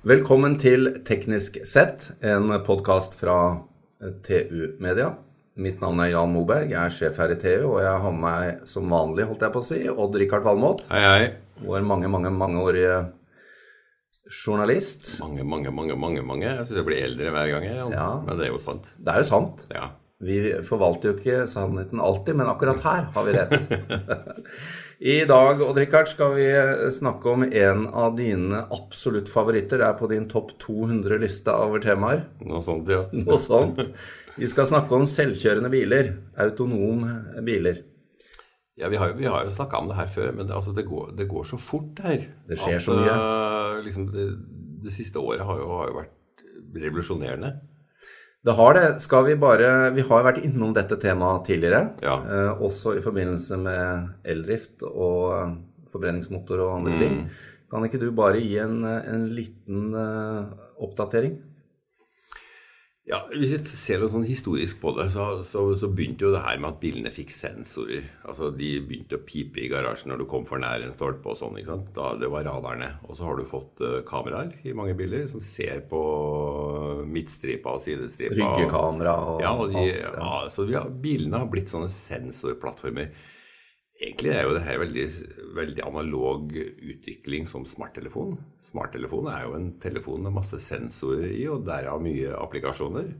Velkommen til Teknisk sett, en podkast fra TU Media. Mitt navn er Jan Moberg, jeg er sjef her i TU, og jeg har med meg som vanlig, holdt jeg på å si, Odd-Rikard Valmot. Hei, hei. Vår mange, mange, mangeårige journalist. Mange, mange, mange, mange. mange. Jeg syns jeg blir eldre hver gang, Jan. Ja. Men det er jo sant. Det er jo sant. Ja. Vi forvalter jo ikke sannheten alltid, men akkurat her har vi rett. I dag Odd-Rikard, skal vi snakke om en av dine absolutt favoritter. Det er på din topp 200-liste over temaer. Noe sånt, ja. Noe sånt. Vi skal snakke om selvkjørende biler. Autonome biler. Ja, Vi har, jo- vi har jo snakka om det her før, men det, altså, det, går, det går så fort her. Det skjer at, så mye. eh, liksom, det, det siste året har jo, har jo vært revolusjonerende. Det har det. Skal vi bare Vi har vært innom dette temaet tidligere. Ja. Eh, også i forbindelse med eldrift og eh, forbrenningsmotor og andre ting. Kan ikke du bare gi en, eh, en liten eh, oppdatering? Ja, Hvis vi ser noe sånn historisk på det, så, så, så begynte jo det her med at bilene fikk sensorer. Altså De begynte å pipe i garasjen når du kom for nær en stolpe og sånn. ikke sant? Da Det var radarene. Og så har du fått uh, kameraer i mange biler som ser på midtstripa og sidestripa. Ryggekamera og Ja, og de, alt. Ja. ja, så har, bilene har blitt sånne sensorplattformer. Egentlig er jo det her veldig, veldig analog utvikling som smarttelefon. Smarttelefon er jo en telefon med masse sensorer i, og derav mye applikasjoner.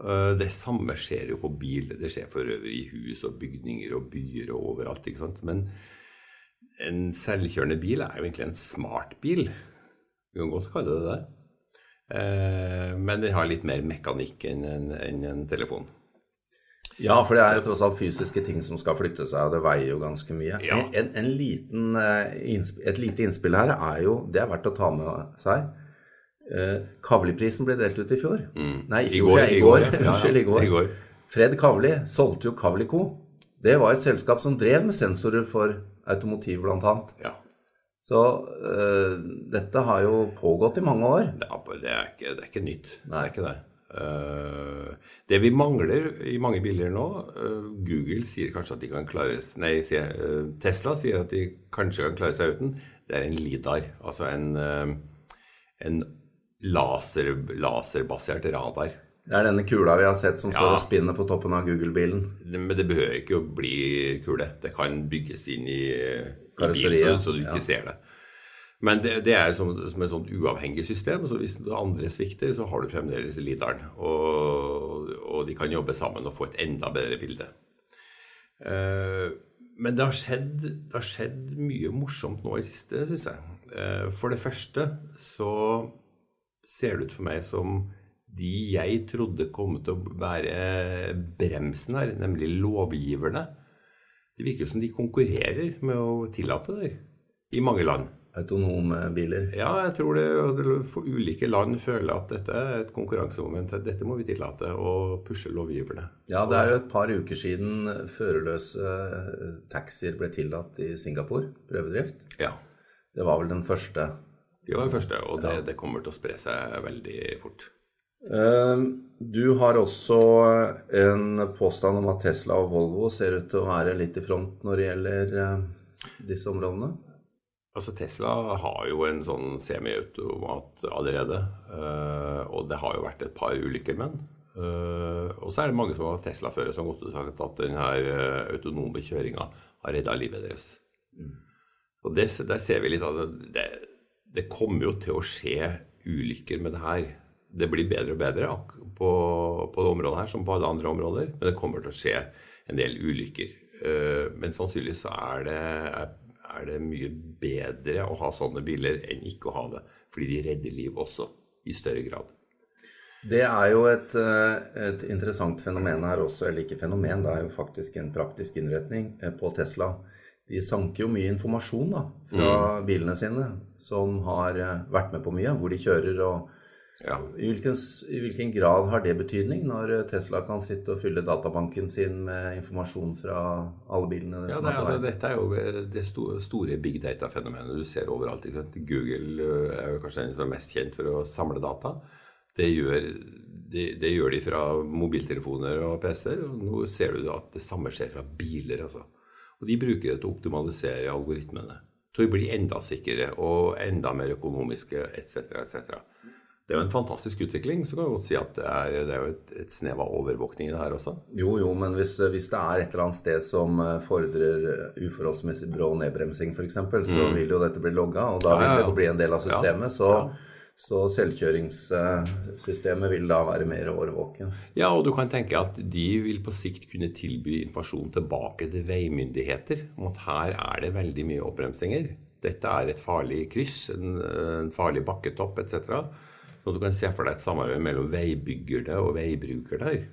Eh, Det samme skjer jo på bil. Det skjer for øvrig i hus og bygninger og byer og overalt. ikke sant? Men en selvkjørende bil er jo egentlig en smartbil. Vi kan godt kalle det det. Eh, Men den har litt mer mekanikk enn en, en telefon. Ja, for det er jo tross alt fysiske ting som skal flytte seg, og det veier jo ganske mye. Ja. En, en liten, eh, et lite innspill her er jo Det er verdt å ta med seg. Kavliprisen Kavli-prisen ble delt ut i fjor. Nei, i fjor, I går, Unnskyld, i går, ja. Ja, ja, i går. Fred Kavli solgte jo Kavli Co. Det var et selskap som drev med sensorer for automotiv, blant annet. Ja. Så øh, dette har jo pågått i mange år. Det er, det er, ikke, det er ikke nytt. Det Nei. er ikke det. Eh, det vi mangler i mange biler nå eh, Google sier kanskje at de kan klare Nei, sier, eh, Tesla sier at de kanskje kan klare seg uten. Det er en lidar. Altså en, en laser, laserbasert radar. Det er denne kula vi har sett som står Ja. og spinner på toppen av Google-bilen. Men det behøver ikke å bli kule. Det kan bygges inn i, i bilen så, så du ikke ja. ser det. Men det, det er som, som et sånt uavhengig system. så Hvis andre svikter, så har du fremdeles lideren. Og, og de kan jobbe sammen og få et enda bedre bilde. Eh, men det har, skjedd, det har skjedd mye morsomt nå i siste, syns jeg. Eh, for det første så ser det ut for meg som de jeg trodde kom til å være bremsen her, nemlig lovgiverne Det virker jo som de konkurrerer med å tillate det i mange land. Autonome biler. Ja, jeg tror det for ulike land føler at dette er et konkurransemoment. Dette må vi tillate, og pushe lovgiverne. Ja, det er jo et par uker siden førerløse eh, taxier ble tillatt i Singapore. Prøvedrift. Ja. Det var vel den første. Det var den første, og det, det kommer til å spre seg veldig fort. Eh, Du har også en påstand om at Tesla og Volvo ser ut til å være litt i front når det gjelder eh, disse områdene. Altså Tesla har jo en sånn semiautomat allerede, eh, og det har jo vært et par ulykker med den. Eh, og så er det mange som har Tesla-førere som har ut og sagt at denne eh, autonome kjøringa har redda livet deres. Og det, der ser vi litt av det. det. Det kommer jo til å skje ulykker med det her. Det blir bedre og bedre på, på det området her som på alle andre områder, men det kommer til å skje en del ulykker. Men sannsynligvis så er det, er, er det mye bedre å ha sånne biler enn ikke å ha det, fordi de redder liv også, i større grad. Det er jo et, eh, et interessant fenomen her også, eller ikke fenomen, det er jo faktisk en praktisk innretning eh, på Tesla. De sanker jo mye informasjon da, fra bilene sine, som har eh, vært med på mye, hvor de kjører og Ja. I hvilken, I hvilken grad har det betydning når eh, Tesla kan sitte og fylle databanken sin med informasjon fra alle bilene? Ja, nei, altså, dette er jo det store big data-fenomenet du ser overalt. Google er jo kanskje den som er mest kjent for å samle data. Det gjør, det, det gjør de fra mobiltelefoner og PC-er, og nå ser du at det samme skjer fra biler. Altså. Og de bruker det til å optimalisere algoritmene. til å bli enda sikrere og enda mer økonomiske etc. etc. Det er jo en fantastisk utvikling. Så kan vi godt si at det er, det er jo et, et snev av overvåkning i det her også. Jo, jo, men hvis, hvis, det er et eller annet sted som eh, fordrer uforholdsmessig brå nedbremsing f.eks., så mm. vil jo dette bli logga, og da vil ja, ja, ja. det bli en del av systemet. Så, så selvkjøringssystemet vil da være mer årvåken. Ja, og du kan tenke at de vil på sikt kunne tilby informasjon tilbake til veimyndigheter om at her er det veldig mye oppbremsinger. Dette er et farlig kryss, en, en farlig bakketopp etc. Så du kan se for deg et samarbeid mellom veibyggere og veibruker her.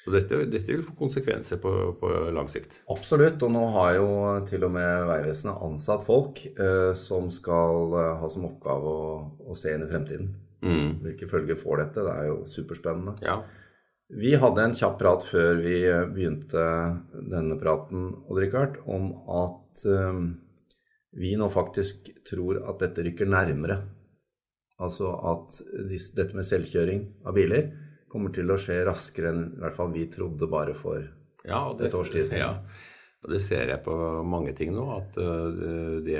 Så dette, dette, vil få konsekvenser på, på, lang sikt. Absolutt. Og nå har jo til og med Vegvesenet ansatt folk eh, som skal eh, ha som oppgave å, å, se inn i fremtiden. Mm. Hvilke følger får dette? Det er jo superspennende. Ja. Vi hadde en kjapp prat før vi eh, begynte denne praten, Rikard, om at um, vi nå faktisk tror at dette rykker nærmere Altså at dette med selvkjøring av biler kommer til å skje raskere enn i hvert fall vi trodde bare for ja, det, et års tid siden. Ja. Og det ser jeg på mange ting nå, at uh, de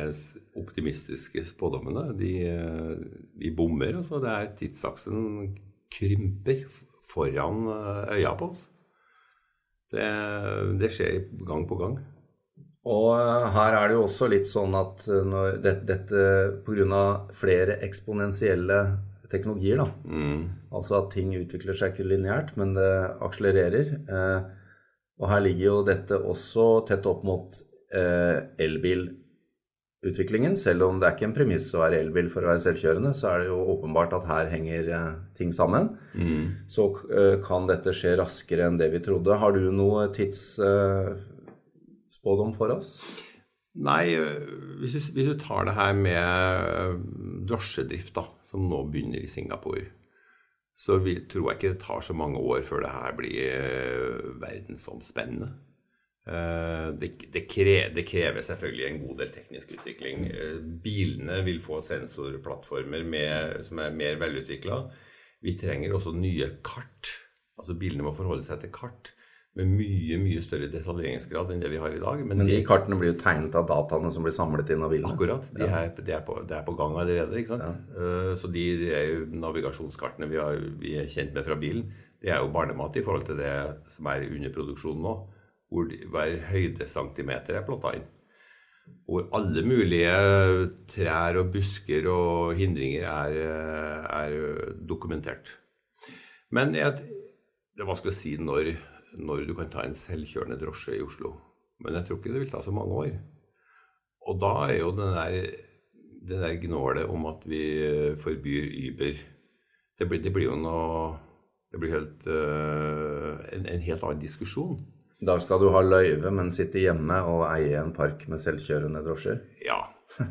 optimistiske spådommene, de, de bommer. Altså det er tidsaksen krymper foran eh, øya på oss. Det, det skjer gang på gang. Og eh, her er det jo også litt sånn at eh, når dette, dette pga. flere eksponentielle teknologier, da. Mm. Altså at ting utvikler seg ikke lineært, men det akselererer. Eh, og her ligger jo dette også tett opp mot eh, elbilutviklingen. Selv om det er ikke en premiss å være elbil for å være selvkjørende, så er det jo åpenbart at her henger eh, ting sammen. Mm. Så eh, kan dette skje raskere enn det vi trodde. Har du noe tids spådom for oss? Nei, hvis du, hvis du tar det her med drosjedrift, da, som nå begynner i Singapore, så vi, tror jeg ikke det tar så mange år før det her blir verdensomspennende. Det, det, krever, det, krever, selvfølgelig en god del teknisk utvikling. Bilene vil få sensorplattformer med, som er mer velutvikla. Vi trenger også nye kart. Altså Bilene må forholde seg til kart med mye mye større detaljeringsgrad enn det vi har i dag. Men, men de, de, kartene blir jo tegnet av dataene som blir samlet inn av bilene? Akkurat. De ja. er, det, er på, det, er på, gang allerede. ikke sant? Ja. Uh, så de, de navigasjonskartene vi, har, vi, er kjent med fra bilen, det er jo barnemat i forhold til det som er under produksjon nå. Hvor de, hver høydesentimeter er plotta inn. Hvor alle mulige trær og busker og hindringer er, er dokumentert. Men jeg, det er vanskelig å si når når du kan ta en selvkjørende drosje i Oslo. Men jeg tror ikke det vil ta så mange år. Og da er jo den der, den der gnålet om at vi forbyr Uber Det blir, det blir jo noe Det blir helt, uh, en, en, helt annen diskusjon. Da skal du ha løyve, men sitte hjemme og eie en park med selvkjørende drosjer? Ja.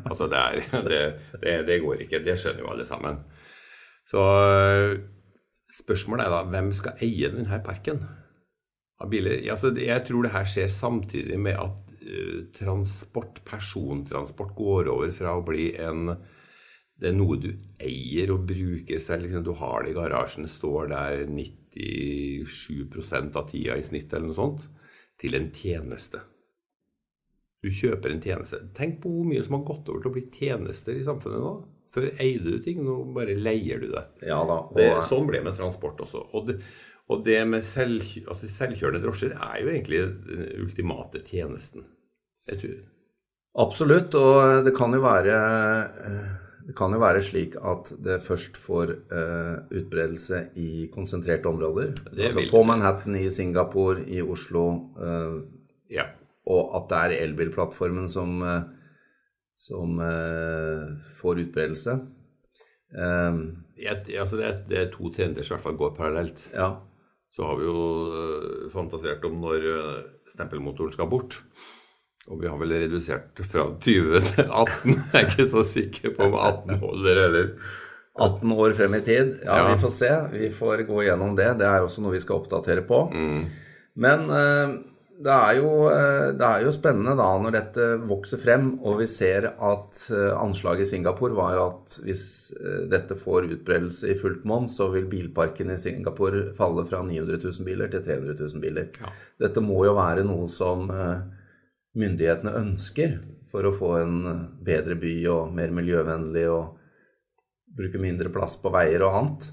Altså, det, er, det, det, det går ikke. Det skjønner jo alle sammen. Så spørsmålet er da hvem skal eie denne parken? Av biler. Altså, jeg tror det her skjer samtidig med at uh, transport, persontransport, går over fra å bli en Det er noe du eier og bruker selv. Liksom, du har det i garasjen, står der 97% av tida i snitt eller noe sånt, til en tjeneste. Du kjøper en tjeneste. Tenk på hvor mye som har gått over til å bli tjenester i samfunnet nå. Før eide du ting, nå bare leier du det. Ja da. Og... Det, sånn ble det med transport også. Og det, og det med selv, altså selvkjørende drosjer er jo egentlig den ultimate tjenesten. Jeg tror. Absolutt, og det kan jo være det kan jo være slik at det først får uh, utbredelse i konsentrerte områder. altså på Manhattan, i Singapore, i Oslo. Uh, ja. Og at det er elbilplattformen som, uh, som får utbredelse. Ja, altså det, er, det, er, to trender som i hvert fall går parallelt. Ja. Så har vi jo uh, fantasert om når uh, stempelmotoren skal bort. Og vi har vel redusert fra 20 til 18. Jeg er ikke så sikker på om 18 holder heller. 18 år frem i tid? Ja, ja, vi får se. Vi får gå gjennom det. Det er også noe vi skal oppdatere på. Mm. Men uh, det er, jo, eh, det er, jo, spennende da når dette vokser frem, og vi ser at eh, anslaget i Singapore var jo at hvis eh, dette får utbredelse i fullt monn, så vil bilparken i Singapore falle fra 900 000 biler til 300 000 biler. Ja. Dette må jo være noe som myndighetene ønsker for å få en bedre by og mer miljøvennlig og bruke mindre plass på veier og annet.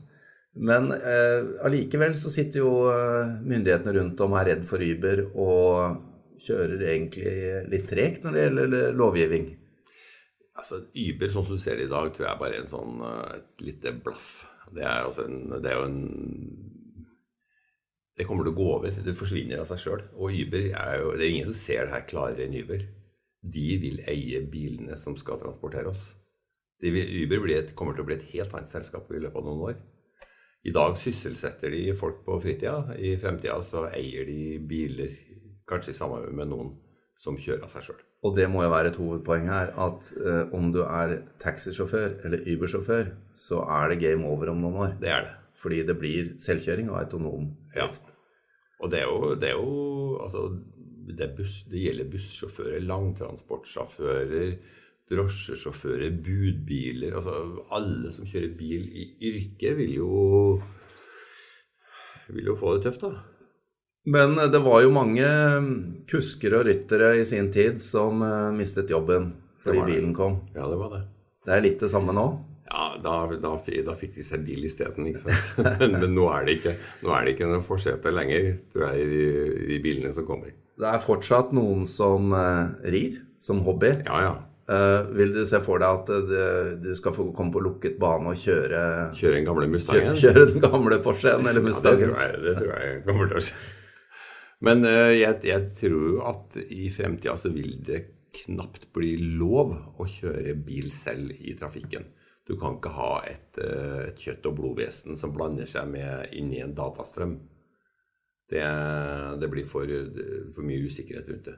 Men eh, så sitter jo eh, myndighetene rundt om og er redd for Uber og kjører egentlig litt tregt når det gjelder lovgivning. Altså, Uber, sånn som du ser det i dag, tror jeg bare er en sånn, eh, et lite blaff. Det er, en, det er jo en Det kommer til å gå over. Det forsvinner av seg sjøl. Og Uber er jo Det er ingen som ser det her klarere enn Uber. De vil eie bilene som skal transportere oss. Vil, Uber et, kommer til å bli et helt annet selskap i løpet av noen år. I dag sysselsetter de folk på fritida. I fremtida så eier de biler, kanskje i samarbeid med noen som kjører av seg sjøl. Og det må jo være et hovedpoeng her, at eh, om du er taxisjåfør eller Uber-sjåfør, så er det game over om noen år. Det er det. Fordi det blir selvkjøring og autonom drift. Ja. Og det er jo, det er jo altså, det, buss, det gjelder bussjåfører, langtransportsjåfører, drosjesjåfører, budbiler altså Alle som kjører bil i yrket, vil jo, vil jo få det tøft, da. Men det var jo mange kusker og ryttere i sin tid som eh, mistet jobben fordi bilen kom. Ja, det var det. Det er litt det samme nå? Ja, da, da, da fikk de seg bil isteden, ikke sant. Men, men, nå er det ikke nå er det ikke noe forsete lenger, tror jeg, i de bilene som kommer. Det er fortsatt noen som rir som hobby. Ja, ja. Uh, vil du se for deg at uh, du skal få komme på lukket bane og kjøre Kjøre den gamle Mustangen? Kjøre, kjøre den gamle Porschen eller Mustangen? Ja, det tror jeg, det tror jeg kommer til å skje. Men uh, jeg, jeg, tror at i fremtida så vil det knapt bli lov å kjøre bil selv i trafikken. Du kan ikke ha et, et kjøtt- og blodvesen som blander seg med inn i en datastrøm. Det, det blir for, for mye usikkerhet rundt det.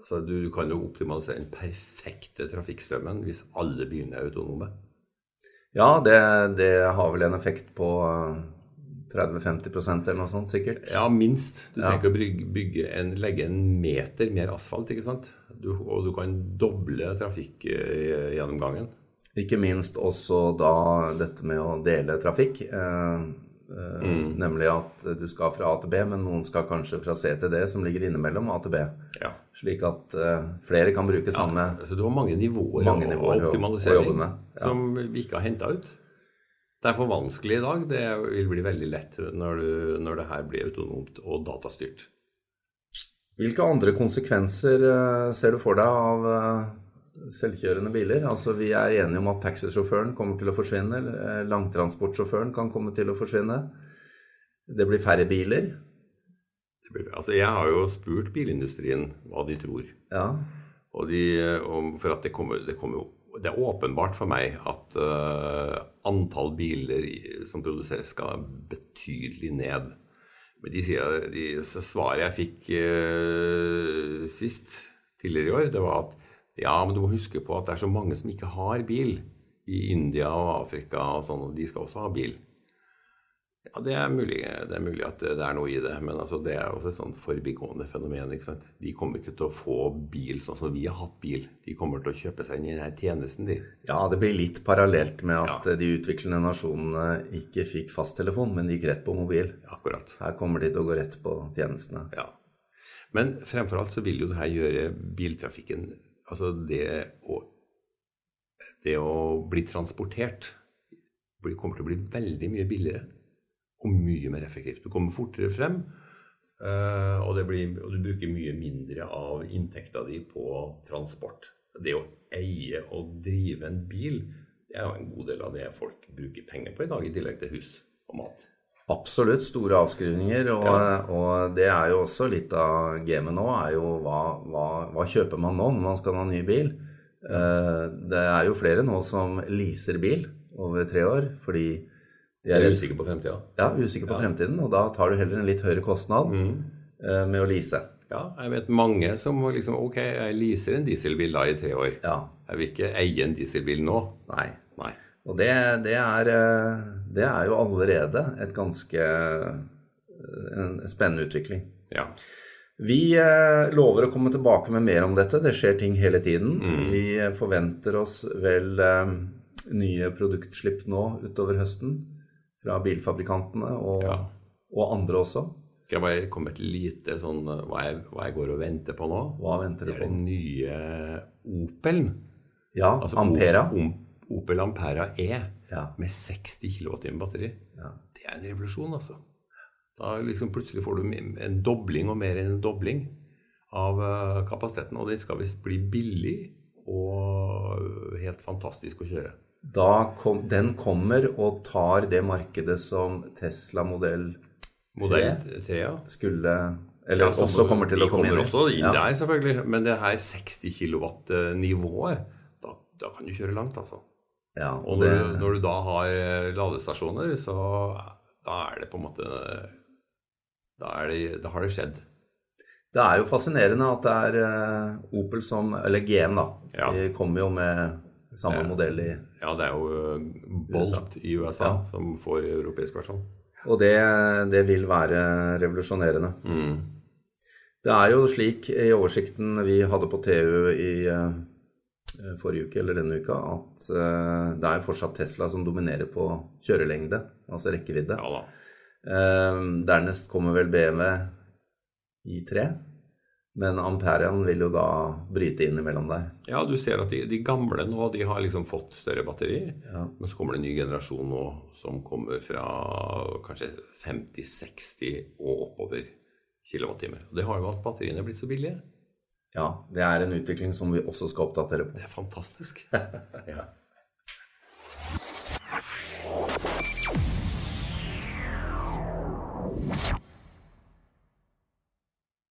Altså, du, du, kan jo optimalisere den perfekte trafikkstrømmen hvis alle bilene er autonome. Ja, det, det har vel en effekt på 30-50% eller noe sånt, sikkert? Ja, minst. Du trenger ikke ja. å bygge en, legge en meter mer asfalt, ikke sant? Du, og du kan doble trafikkgjennomgangen. Ikke minst også da dette med å dele trafikk. Eh, Eh, mm. Nemlig at du skal fra A til B, men noen skal kanskje fra C til D, som ligger innimellom A til B. Ja. Slik at uh, flere kan bruke samme ja, Så du har mange nivåer, mange nivåer og optimalisering ja. som vi ikke har henta ut. Det er for vanskelig i dag. Det vil bli veldig lett når, du, når det her blir autonomt og datastyrt. Hvilke andre konsekvenser uh, ser du for deg av selvkjørende biler. Altså Vi er enige om at taxisjåføren kommer til å forsvinne. Eh, langtransportsjåføren kan komme til å forsvinne. Det blir færre biler. Blir, altså Jeg har jo spurt bilindustrien hva de tror. Ja. Og de, for at det kommer, det kommer det er åpenbart for meg at uh, antall biler som produseres, skal betydelig ned. Men de de, svaret jeg fikk uh, sist, tidligere i år, det var at ja, men du må huske på at det er så mange som ikke har bil. I India og Afrika og sånn, og de skal også ha bil. Ja, det er mulig, det er mulig at det er noe i det, men altså, det er også et sånt forbigående fenomen. ikke sant? De kommer ikke til å få bil sånn som vi har hatt bil. De kommer til å kjøpe seg inn i denne tjenesten, de. Ja, det blir litt parallelt med at ja. de utviklende nasjonene ikke fikk fasttelefon, men de gikk rett på mobil. Akkurat. Her kommer de til å gå rett på tjenestene. Ja. Men fremfor alt så vil jo det her gjøre biltrafikken Altså det å, det å bli transportert kommer til å bli veldig mye billigere og mye mer effektivt. Du kommer fortere frem, eh, og, blir, og du bruker mye mindre av inntekta di på transport. Det å eie og drive en bil, det er jo en god del av det folk bruker penger på i dag, i tillegg til hus og mat. Absolutt store avskrivninger, og, ja. og, det er jo også litt av gamet nå. er jo hva, hva, hva, kjøper man nå når man skal ha ny bil? Uh, det er jo flere nå som leaser bil over tre år fordi de er, er usikre på fremtida. Ja, usikre på ja. fremtiden, og da tar du heller en litt høyere kostnad mm. uh, med å lease. Ja, jeg vet mange som liksom Ok, jeg leaser en dieselbil da i tre år. Ja. Jeg vil ikke eie en dieselbil nå. Nei. Nei. Og det, det, er, eh, det, er, jo allerede et ganske eh, en spennende utvikling. Ja. Vi eh, lover å komme tilbake med mer om dette. Det skjer ting hele tiden. Mm. Vi forventer oss vel nye produktslipp nå utover høsten fra bilfabrikantene og, ja. og andre også. Skal jeg bare komme med et lite sånn eh, hva jeg, hva jeg går og venter på nå? Hva venter du på? Det er den nye Opelen. Ja, Altså Ampera. Opel Ampera E Ja. med 60 kWt batteri. Ja. Det er en revolusjon, altså. Da liksom plutselig får du en dobling og mer enn en dobling av eh, kapasiteten. Og den skal visst bli billig og helt fantastisk å kjøre. Da kom, den kommer og tar det markedet som Tesla modell Modell 3 3, ja. skulle Eller Ja, også kommer til å komme inn kommer også inn Ja. der, selvfølgelig. Men det her 60 kW-nivået, da, da kan du kjøre langt, altså. Ja, Og det, når, du- når du da har eh, ladestasjoner, så da er det på en måte Da, er det, da har det skjedd. det er jo fascinerende at det er eh, Opel som Eller GM, da. Ja. De kommer jo med samme modell i Ja, det er jo eh, Bolt i USA Ja. som får europeisk versjon. Og det, det vil være revolusjonerende. Mm. Det er jo slik i oversikten vi hadde på TU i forrige uke eller denne uka, at eh, det er fortsatt Tesla som dominerer på kjørelengde, altså rekkevidde. Ja. Eh, dernest kommer vel BMW i3, men Amperian vil jo da bryte inn imellom der. Ja, du ser at de, de gamle nå, de har liksom fått større batteri. Ja. Men så kommer det en ny generasjon nå som kommer fra kanskje 50-60 og oppover kilowattimer. Og det har jo at batteriene er blitt så billige. Ja, det er en utvikling som vi også skal oppdatere på. Det er fantastisk. Ja.